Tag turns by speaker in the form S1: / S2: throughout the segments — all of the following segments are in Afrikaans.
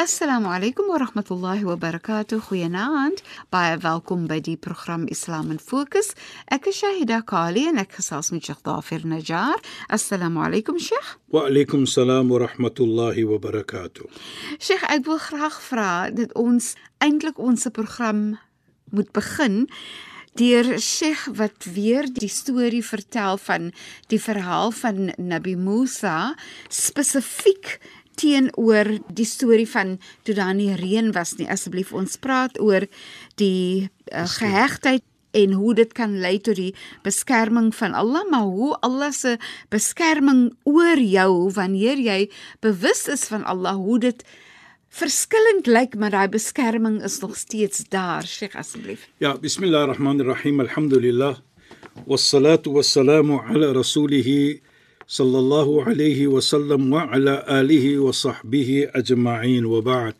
S1: Assalamu alaykum wa rahmatullahi wa barakatuh. Goeienaand. Baie welkom by die program Islam in Fokus. Ek is Shahida Kali en ek gesels met Sheikh Dafir Najjar. Assalamu alaykum Sheikh.
S2: Wa alaykum salaam wa rahmatullahi wa barakatuh.
S1: Sheikh, ek wil graag vra dat ons eintlik ons program moet begin deur Sheikh wat weer die storie vertel van die verhaal van Nabi Musa spesifiek teenoor die storie van toe daar nie reën was nie. Asseblief ons praat oor die uh, gehegtheid en hoe dit kan lei tot die beskerming van Allah, maar hoe Allah se beskerming oor jou wanneer jy bewus is van Allah, hoe dit verskillend lyk, maar daai beskerming is nog steeds daar. Sheikh asseblief.
S2: Ja, bismillahirrahmanirrahim. Alhamdulillah. Wassalatu wassalamu ala rasulih صلى الله عليه وسلم وعلى آله وصحبه أجمعين وبعد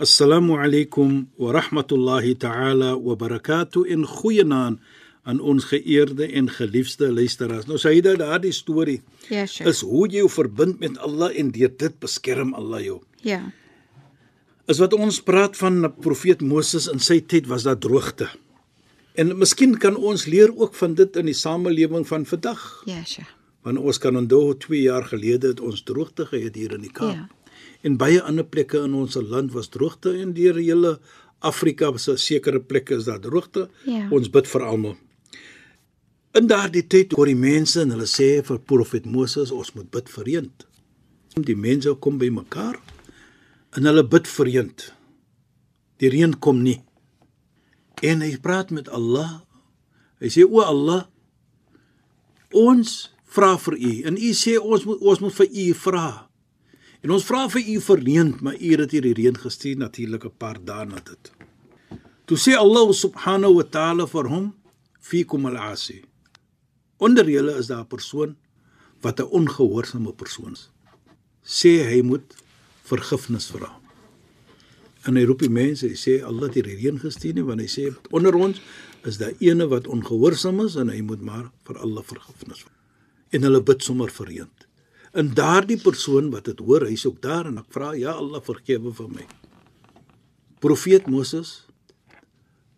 S2: السلام عليكم ورحمة الله تعالى وبركاته in goeie naam aan ons geëerde en geliefde luisteraars. Nou sê dit daardie storie
S1: Ja, Sheikh.
S2: is hoe jy jou verbind met Allah en deur dit beskerm Allah jou.
S1: Ja.
S2: Is wat ons praat van profeet Moses in sy tyd was daar droogte. En miskien kan ons leer ook van dit in die samelewing van vandag.
S1: Ja, Sheikh.
S2: Want ons kan onthou 2 jaar gelede het ons droogte gehad hier in die Kaap.
S1: Ja.
S2: En baie ander plekke in ons land was droogte en deur hele Afrika se sekere plekke is daar droogte.
S1: Ja.
S2: Ons bid vir almal. In daardie tyd hoor die mense en hulle sê vir profet Moses ons moet bid vir reën. Die mense kom by mekaar en hulle bid vir reën. Die reën kom nie. En hy praat met Allah. Hy sê o Allah, ons vra vir u en u sê ons moet ons moet vir u vra. En ons vra vir u vir reën, maar u het hierdie reën gestuur natuurlik 'n paar dae na dit. Toe sê Allah subhanahu wa ta'ala vir hom fikum al-asi. Onder julle is daar 'n persoon wat 'n ongehoorsame persoon is. Sê hy moet vergifnis vra. En hy roep die mense, hy sê Allah het hierdie reën gestuur nie want hy sê onder ons is daar ene wat ongehoorsaam is en hy moet maar vir Allah vergifnis vra en hulle bid sommer verreend. En daardie persoon wat dit hoor, hy's ook daar en ek vra, ja Allah vergewe vir my. Profeet Moses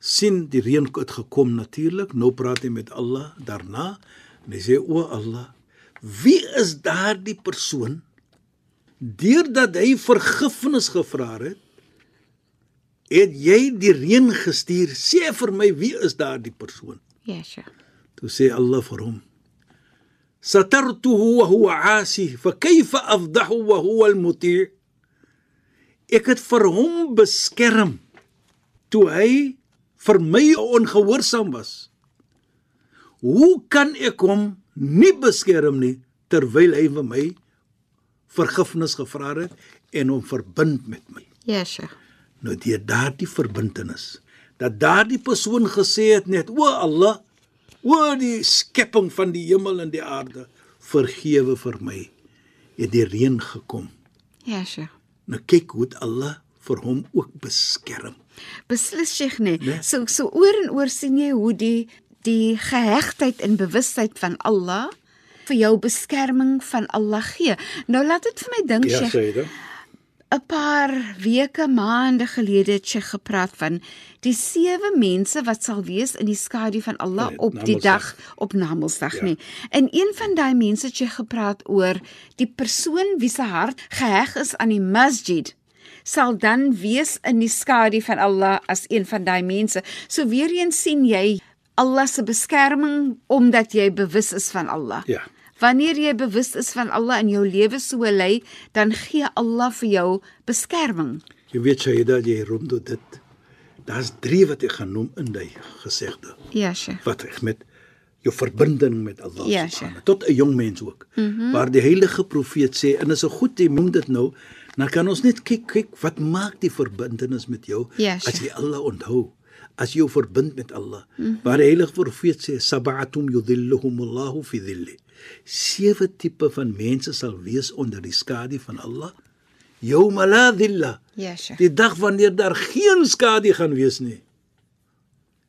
S2: sien die reën het gekom natuurlik, nou praat hy met Allah daarna en hy sê o Allah, wie is daardie persoon deurdat hy vergifnis gevra het? Het jy die reën gestuur? Sê vir my wie is daardie persoon?
S1: Ja, Sheikh.
S2: Toe sê Allah vir hom: سترته وهو عاصي فكيف افضحه وهو المطيع ek het vir hom beskerm toe hy vir my ongehoorsaam was hoe kan ek hom nie beskerm nie terwyl hy vir my vergifnis gevra het en hom verbind met my
S1: Ja, Sheikh.
S2: nou deur daardie verbintenis dat daardie persoon gesê het net o Allah o die skepping van die hemel en die aarde vergewe vir my het die reën gekom
S1: Ja, Sheikh.
S2: nou kyk hoe dit Allah vir hom ook beskerm
S1: Beslis Sheikh nee.
S2: Nee.
S1: So so oor en oor sien jy hoe die die gehegtheid en bewustheid van Allah vir jou beskerming van Allah gee. Nou laat dit vir my dink
S2: ja
S1: Sheikh. 'n paar weke, maande gelede het sy gepraat van die sewe mense wat sal wees in die skadu van Allah
S2: Nee,
S1: op die dag op Namedsdag
S2: Ja.
S1: ja. nie. En een van daai mense het sy gepraat oor die persoon wie se hart geheg is aan die masjid sal dan wees in die skadu van Allah as een van daai mense. So weer eens sien jy Allah se beskerming omdat jy bewus is van Allah.
S2: ja
S1: Wanneer jy bewus is van Allah in jou lewe so lei, dan gee Allah vir jou beskerming.
S2: Jy weet Shaida, jy rondom dit. Daar's drie wat ek gaan noem in die gesegde.
S1: Ja, Sheikh.
S2: Wat reg met jou verbinding met Allah
S1: Ja,
S2: subhanahu tot 'n jong mens ook. Mm -hmm. Waar die heilige profeet sê en is 'n goed jy noem dit nou, dan kan ons net kyk kyk wat maak die verbintenis met jou
S1: Ja,
S2: as jy Allah onthou. As jy jou verbind met Allah. Mm -hmm. Waar die heilige profeet sê sab'atum yudhilluhumullahu fi dhilli. Sewe tipe van mense sal wees onder die skadu van Allah. Yawma la dhilla.
S1: Ja, Sheikh.
S2: Die dag wanneer daar geen skadu gaan wees nie.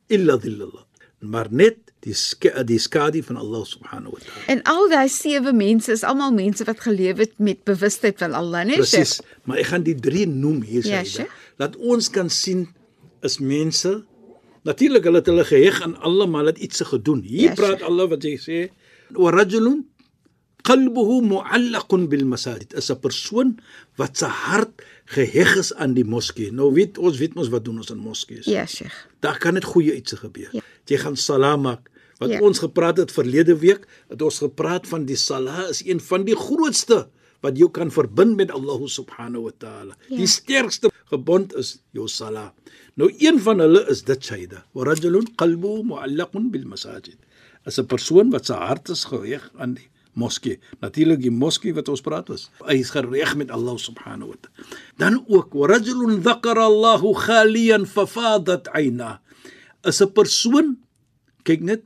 S2: Illa dhillallah. Maar net die ska, die skadu van Allah subhanahu wa ta'ala.
S1: En al daai sewe mense is almal mense wat geleef het met bewustheid van Allah, né?
S2: Presies. Maar ek gaan die drie noem hier
S1: Ja,
S2: Saida. Laat ons kan sien is mense natuurlik hulle het hulle geheg aan Allah maar hulle het iets gedoen. Hier
S1: Ja,
S2: praat. Allah wat jy sê wa rajulun qalbuhu mu'allaqun bil masajid. Is 'n persoon wat sy hart geheg is aan die moskee. Nou weet ons weet ons wat doen ons in moskees.
S1: Ja, Sheikh.
S2: Daar kan net goeie iets gebeur.
S1: Ja.
S2: Jy gaan salaam maak. Wat
S1: Ja.
S2: ons gepraat het verlede week, het ons gepraat van die salah is een van die grootste wat jou kan verbind met Allah subhanahu wa taala.
S1: Ja.
S2: Die sterkste gebond is jou salah. Nou een van hulle is dit Shaida. Wa rajulun qalbuhu mu'allaqun bil masajid. As 'n persoon wat sy hart is geheg aan die moskee. Natuurlik die moskee wat ons praat was. Hy is gereg met Allah subhanahu wa taala. Dan ook wa rajulun dhakara Allahu khaliyan fafadat ayna. Is 'n persoon kyk net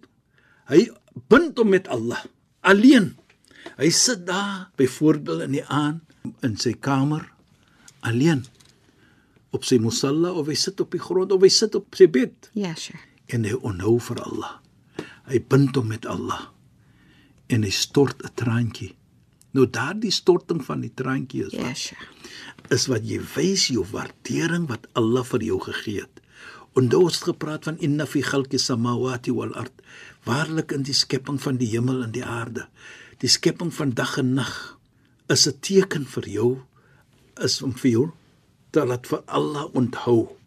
S2: hy bind hom met Allah alleen. Hy sit daar byvoorbeeld in die aand in sy kamer alleen op sy musalla of hy sit op die grond of hy sit op sy bed
S1: Ja, Sheikh.
S2: en hy onhou vir Allah. Hy bind hom met Allah en hy stort 'n traantjie. Nou daardie storting van die traantjie is
S1: Ja,
S2: wat
S1: Sheikh.
S2: is wat jy wys jou waardering wat Allah vir jou gegee het. Onthou ons het gepraat van inna fi khalqi samawati wal ard. Waarlik in die skepping van die hemel en die aarde. Die skepping van dag en nag is 'n teken vir jou is om vir jou te laat vir Allah onthou.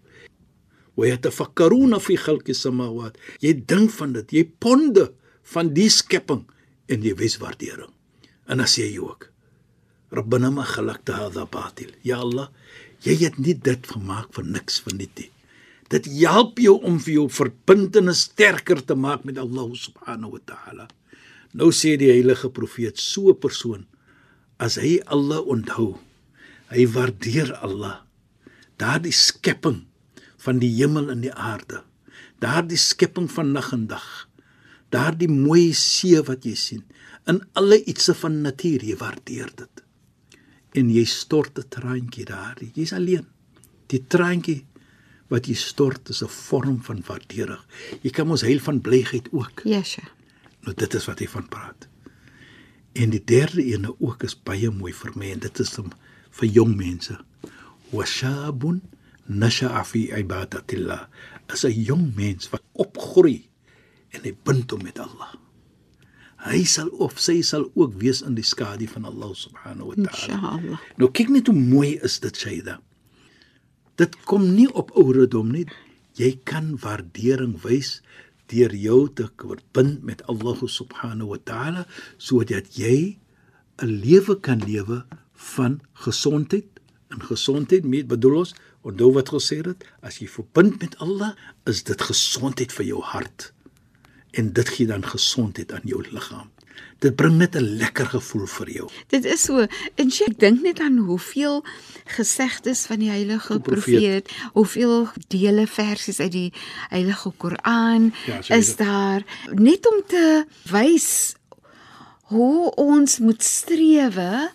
S2: Wa yatafakkaruna fi khalqi samawat. Jy dink van dit, jy ponde van die skepping en jy wys waardering. En sê jy ook Rabbana ma khalaqta hadha batil. Ya Allah, jy het nie dit gemaak vir niks vir net nie. Dit help jou om vir jou verbintenis sterker te maak met Allah subhanahu wa ta'ala. Nou sê die heilige profeet so 'n persoon as hy Allah onthou, hy waardeer Allah. Daardie skepping van die hemel en die aarde. Daardie skepping van nag en dag. Daardie mooi see wat jy sien. In alle ietsie van natuur, jy waardeer dit en jy stort 'n traantjie daar. Jy's alleen. Die traantjie wat jy stort is 'n vorm van waardering. Jy kan ons huil van blygheid ook.
S1: Ja, Sheikh.
S2: Nou dit is wat hy van praat. En die derde ene ook is baie mooi vir my en dit is om vir jong mense. Washabun nasha'a fi ibadatillah. As 'n jong mens wat opgroei en hy bind hom met Allah. Hy sal of sy sal ook wees in die skadu van Allah subhanahu wa ta'ala. Nou kyk net hoe mooi is dit Shaida. Dit kom nie op ouderdom nie. Jy kan waardering wys deur jou te verbind met Allah subhanahu wa ta'ala sodat jy 'n lewe kan lewe van gesondheid. En gesondheid met bedoel ons, onthou wat gesê het, as jy verbind met Allah, is dit gesondheid vir jou hart. En dit gee dan gesondheid aan jou liggaam. Dit bring net 'n lekker gevoel vir jou.
S1: Dit is so. En Sheikh, ek dink net aan hoeveel gesegdes van die heilige
S2: Die profeet.
S1: profeet, hoeveel dele versies uit die heilige Koran
S2: Ja, so
S1: is daar net om te wys hoe ons moet strewe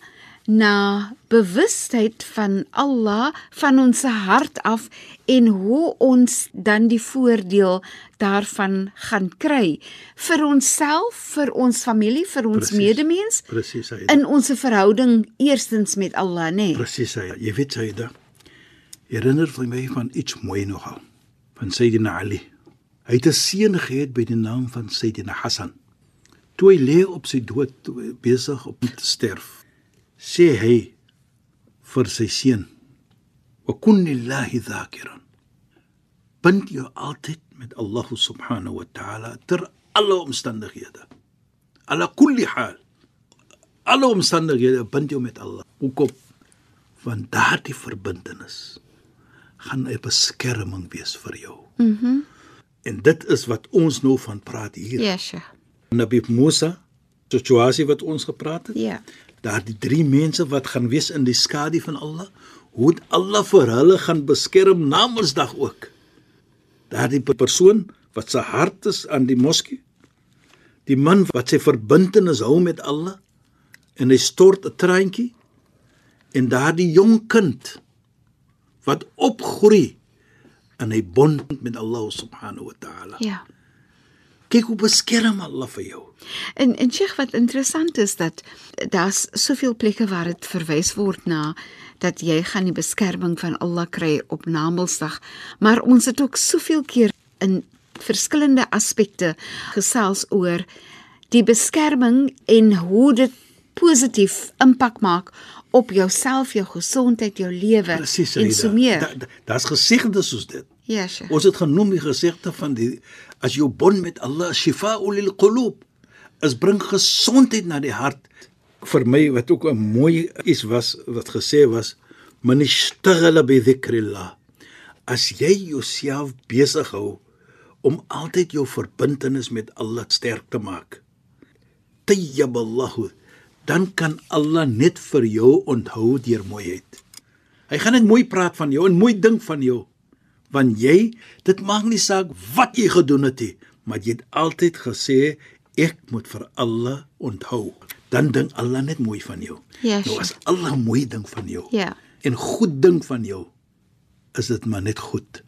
S1: na bewustheid van Allah van ons hart af en hoe ons dan die voordeel daarvan gaan kry vir onsself, vir ons familie, vir ons
S2: Presies.
S1: medemens
S2: Presies,
S1: in ons verhouding eerstens met Allah, nê? Nee.
S2: Presies. Jy weet hy da. Herinner vir my van iets mooi nogal van Sayyidina Ali. Hy het 'n seun gehad by die naam van Sayyidina Hassan. Toe hy lê op sy dood besig om te sterf, sê hy vir sy seun: "Wa kun lillahi dhakiran." Bind jou altyd met Allah subhanahu wa ta'ala ter alle omstandighede. Ala kulli hal. Alle omstandighede bind jou met Allah. Hoekom? Want daardie verbintenis gaan 'n beskerming wees vir jou. Mhm. Mm en dit is wat ons nou van praat hier.
S1: Ja, Sheikh.
S2: Nabi Musa, situasie wat ons gepraat het.
S1: Ja.
S2: Daardie drie mense wat gaan wees in die skadu van Allah, hoe Allah vir hulle gaan beskerm na Mondsdag ook. Daardie persoon wat sy hart is aan die moskee, die man wat sy verbintenis hou met Allah en hy stort 'n traantjie en daardie jong kind wat opgroei in 'n bond met Allah subhanahu wa ta'ala.
S1: Ja.
S2: Kyk hoe beskerm Allah vir jou.
S1: En en Sheikh wat interessant is dat daar's soveel plekke waar dit verwys word na dat jy gaan die beskerming van Allah kry op Namedsdag, maar ons het ook soveel keer in verskillende aspekte gesels oor die beskerming en hoe dit positief impak maak op jouself, jou gesondheid, jou lewe en so meer.
S2: Daar's da, da gesegde soos dit.
S1: Ja, Sheikh.
S2: Ons het genoem die gesegde van die as jou bond met Allah shifa'u lil qulub is bring gesondheid na die hart. Vir my wat ook 'n mooi iets was wat gesê was man ishtaghala bi dhikrillah. As jy jouself besig hou om altyd jou verbintenis met Allah sterk te maak. Tayyaballahu dan kan Allah net vir jou onthou deur mooiheid. Hy gaan net mooi praat van jou en mooi dink van jou. Want jy, dit maak nie saak wat jy gedoen het nie, maar jy het altyd gesê ek moet vir Allah onthou. Dan dink Allah net mooi van jou.
S1: Ja,
S2: nou as Allah mooi dink van jou
S1: Ja.
S2: en goed dink van jou, is dit maar net goed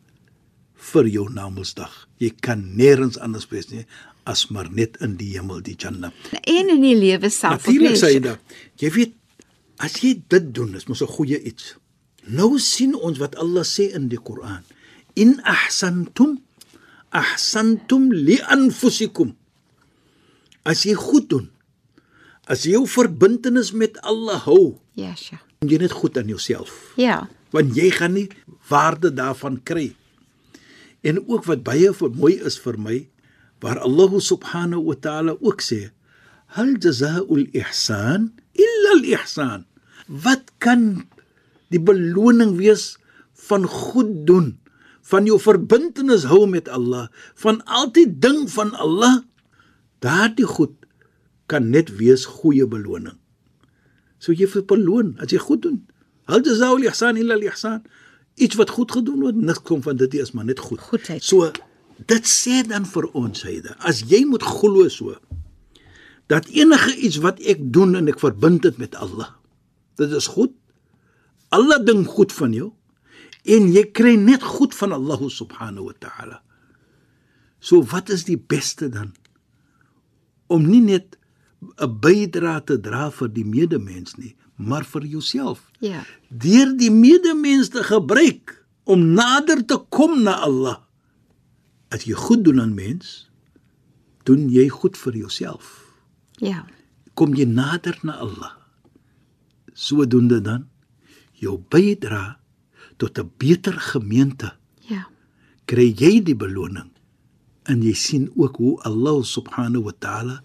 S2: vir jou Namedsdag. Jy kan nêrens anders wees nie as maar net in die hemel, die Jannah.
S1: En in die lewe self.
S2: Natuurlik
S1: nee,
S2: sê jy dat. Jy weet as jy dit doen, is mos 'n goeie iets. Nou sien ons wat Allah sê in die Koran. In ahsantum ahsantum li anfusikum. As jy goed doen, as jy jou verbintenis met Allah hou,
S1: Ja, Sheikh.
S2: doen jy net goed aan jouself
S1: Ja.
S2: want jy gaan nie waarde daarvan kry. En ook wat baie mooi is vir my, waar Allah subhanahu wa ta'ala ook sê, "Hal jazaa'ul ihsan illa al-ihsan." Wat kan die beloning wees van goed doen, van jou verbintenis hou met Allah, van altyd ding van Allah? Daardie goed kan net wees goeie beloning. So jy vir beloon as jy goed doen. Hal jazaa'ul ihsan illa al-ihsan. Iets wat goed gedoen word, niks kom van dit nie, is maar net goed.
S1: Goedheid.
S2: So dit sê dan vir ons hyde, as jy moet glo so dat enige iets wat ek doen en ek verbind dit met Allah. Dit is goed. Allah ding goed van jou en jy kry net goed van Allah subhanahu wa ta'ala. So wat is die beste dan? Om nie net 'n bydrae te dra vir die medemens nie, maar vir jouself.
S1: Ja.
S2: Deur die medemens te gebruik om nader te kom na Allah. As jy goed doen aan mens, doen jy goed vir jouself.
S1: Ja.
S2: Kom jy nader na Allah. Sodoende dan jou bydra tot 'n beter gemeente
S1: Ja.
S2: kry jy die beloning en jy sien ook hoe Allah subhanahu wa ta'ala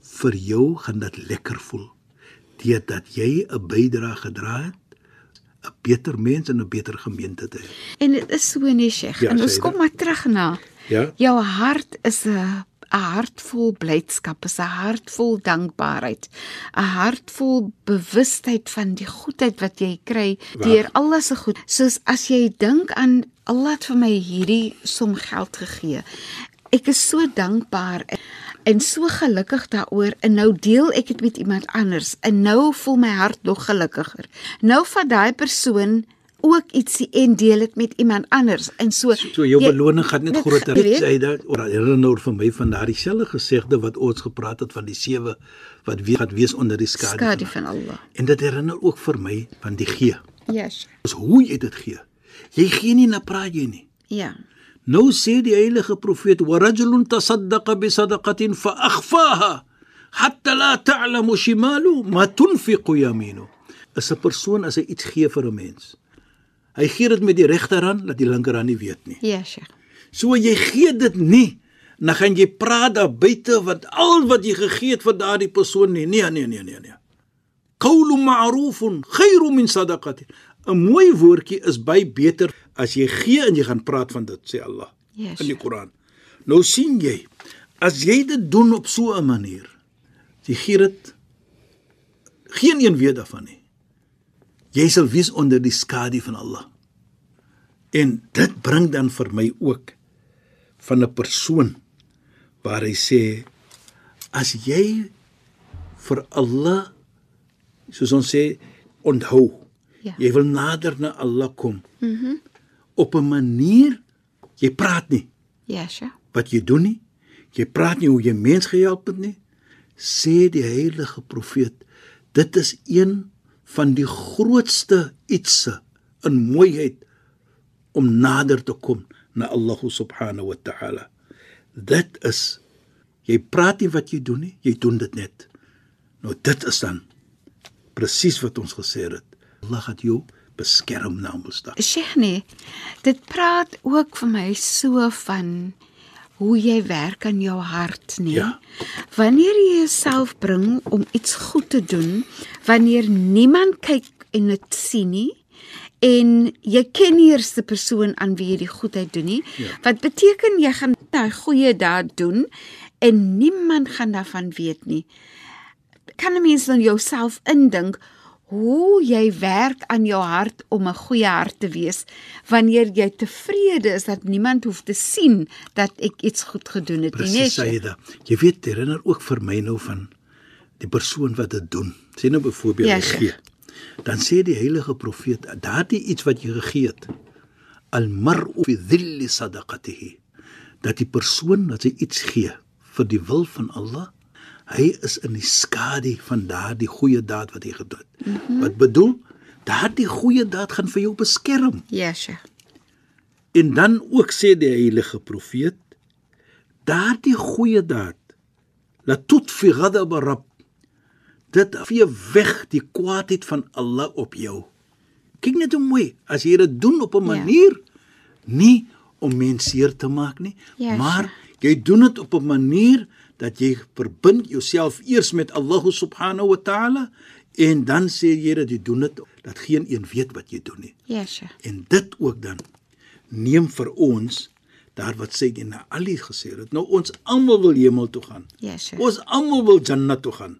S2: vir jou gaan dit lekker voel deurdat jy 'n bydrae gedra het 'n beter mens en 'n beter gemeente te hê.
S1: En dit is so nie, Sheikh.
S2: Ja,
S1: en ons kom
S2: dit?
S1: maar terug na
S2: Ja?
S1: jou hart is 'n 'n hart vol blydskap, is 'n hart vol dankbaarheid, 'n hart vol bewustheid van die goedheid wat jy kry deur Allah se goed. Soos as jy dink aan Allah het vir my hierdie som geld gegee. Ek is so dankbaar en, en so gelukkig daaroor en nou deel ek dit met iemand anders en nou voel my hart nog gelukkiger. Nou vat daai persoon ook ietsie en deel dit met iemand anders en so
S2: So jou
S1: jy-
S2: beloning gaan net groter. Sê dit oor herinner vir my van daardie selfde gesegde wat ons gepraat het van die sewe wat weer gaan wees onder die skadu.
S1: skadu
S2: van-
S1: van Allah.
S2: En dit herinner ook vir my van die gee.
S1: Yes.
S2: Dis hoe jy dit gee. Jy gee nie na praat jy nie.
S1: Ja.
S2: Nou sê die heilige profeet: "Wa rajulun tasaddaqa bi sadaqatin fa akhfaha hatta la ta'lamu shimalu ma tunfiqu yaminu." Is 'n persoon as hy iets gee vir 'n mens. Hy gee dit met die regterhand dat die linkerhand nie weet nie.
S1: Ja, Sheikh.
S2: So jy gee dit nie, dan gaan jy praat daar buite wat al wat jy gegee het vir daardie persoon nie. Nee, nee, nee, nee, nee. Qawlun ma'rufun khairun min sadaqatin. 'n Mooi woordjie is baie beter as jy gee en jy gaan praat van dit, sê Allah
S1: Yes.
S2: in die Koran. Nou sien jy, as jy dit doen op so 'n manier, jy gee dit geen een weet daarvan nie. Jy sal wees onder die skadu van Allah. En dit bring dan vir my ook van 'n persoon waar hy sê as jy vir Allah soos ons sê onthou
S1: Ja.
S2: jy wil nader na Allah kom mhm mm op 'n manier jy praat nie
S1: Yes. Ja.
S2: wat jy doen nie jy praat nie hoe jy mens gehelp het nie sê die heilige profeet dit is een van die grootste ietsse in mooiheid om nader te kom na Allah subhanahu wa ta'ala dit is jy praat nie wat jy doen nie jy doen dit net nou dit is dan presies wat ons gesê het Allah gaan jou beskerm na Mosdag
S1: Sheikh nee, dit praat ook vir my so van hoe jy werk aan jou hart, nee.
S2: Ja.
S1: Wanneer jy jouself bring om iets goed te doen, wanneer niemand kyk en dit sien nie en jy ken nie eers die persoon aan wie jy die goedheid doen nie,
S2: Ja.
S1: wat beteken jy gaan daai goeie daad doen en niemand gaan daarvan weet nie. Kan 'n mens dan jouself indink hoe jy werk aan jou hart om 'n goeie hart te wees wanneer jy tevrede is dat niemand hoef te sien dat ek iets goed gedoen het nie, nee,
S2: Presies Saida. Jy weet herinner ook vir my nou van die persoon wat dit doen. Sê nou byvoorbeeld
S1: Ja,
S2: jy
S1: Sheikh.
S2: gee. Dan sê die heilige profeet daardie iets wat jy gegee het. Al mar'u fi dhilli sadaqatihi. Dat die persoon wat hy iets gee vir die wil van Allah, hy is in die skadu van daardie goeie daad wat hy gedoen het. Mm -hmm. Wat bedoel? Daardie goeie daad gaan vir jou beskerm.
S1: Ja, Sheikh.
S2: En dan ook sê die heilige profeet daardie goeie daad laat tot fi ghadab rabb dit vee weg die kwaadheid van Allah op jou. Kyk net hoe mooi as jy dit doen op 'n
S1: Ja.
S2: manier nie om mense seer te maak nie,
S1: Ja,
S2: maar jy doen dit op 'n manier dat jy verbind jouself eers met Allah subhanahu wa ta'ala en dan sê jy dat jy doen dit dat geen een weet wat jy doen nie.
S1: Ja, Sheikh.
S2: En dit ook dan neem vir ons daar wat sê dit na Ali gesê het. Nou ons almal wil hemel toe gaan.
S1: Ja, Sheikh.
S2: Ons almal wil Jannat toe gaan.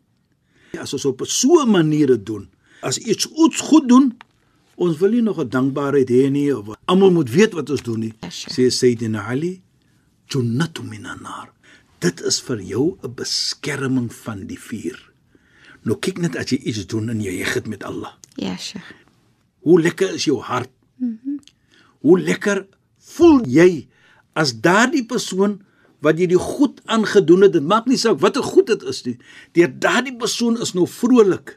S2: As ons op so 'n manier dit doen, as iets iets goed doen, ons wil nie nog 'n dankbaarheid hê nie of almal moet weet wat ons doen nie.
S1: Ja.
S2: Sê Sayyidina Ali, Jannatu minan nar. Dit is vir jou 'n beskerming van die vuur. Nou kyk net as jy iets doen en jy heg dit met Allah.
S1: Ja, Sheikh.
S2: Hoe lekker is jou hart? Mm -hmm. Hoe lekker voel jy as daardie persoon wat jy die goed aangedoen het, dit maak nie saak watter goed dit is nie. Deur daardie persoon is nou vrolik.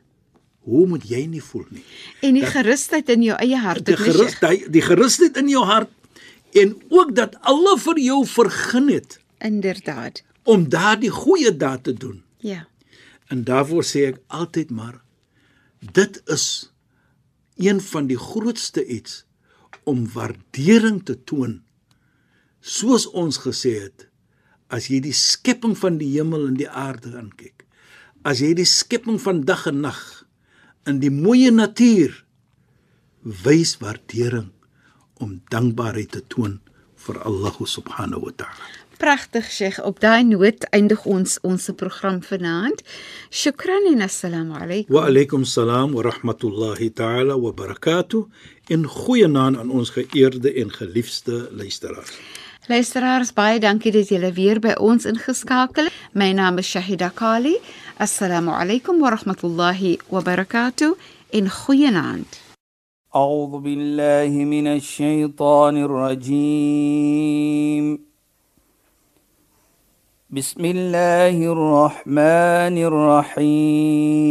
S2: Hoe moet jy nie voel nie?
S1: En die gerusheid in jou eie hart,
S2: Die gerus die, die gerusheid in jou hart en ook dat alle vir jou vergun het
S1: Inderdaad.
S2: om daardie goeie daad te doen.
S1: Ja.
S2: En daarvoor sê ek altyd maar dit is een van die grootste iets om waardering te toon. Soos ons gesê het, as jy die skepping van die hemel en die aarde aankyk, as jy die skepping van dag en nag in die mooi natuur wys waardering om dankbaarheid te toon vir Allah subhanahu wa ta'ala.
S1: Pragtig Sheikh. Op daai noot eindig ons ons program vanaand. Shukran en assalamu alaykum.
S2: Wa alaykum salaam wa rahmatullahi ta'ala wa barakatuh. In goeie naam aan ons geëerde en geliefde luisteraars.
S1: Luisteraars, baie dankie dat julle weer by ons ingeskakel het. My naam is Shahida Kali. Assalamu alaykum wa rahmatullahi wa barakatuh. In goeie naam.
S3: أعوذ بالله من الشيطان الرجيم بسم الله الرحمن الرحيم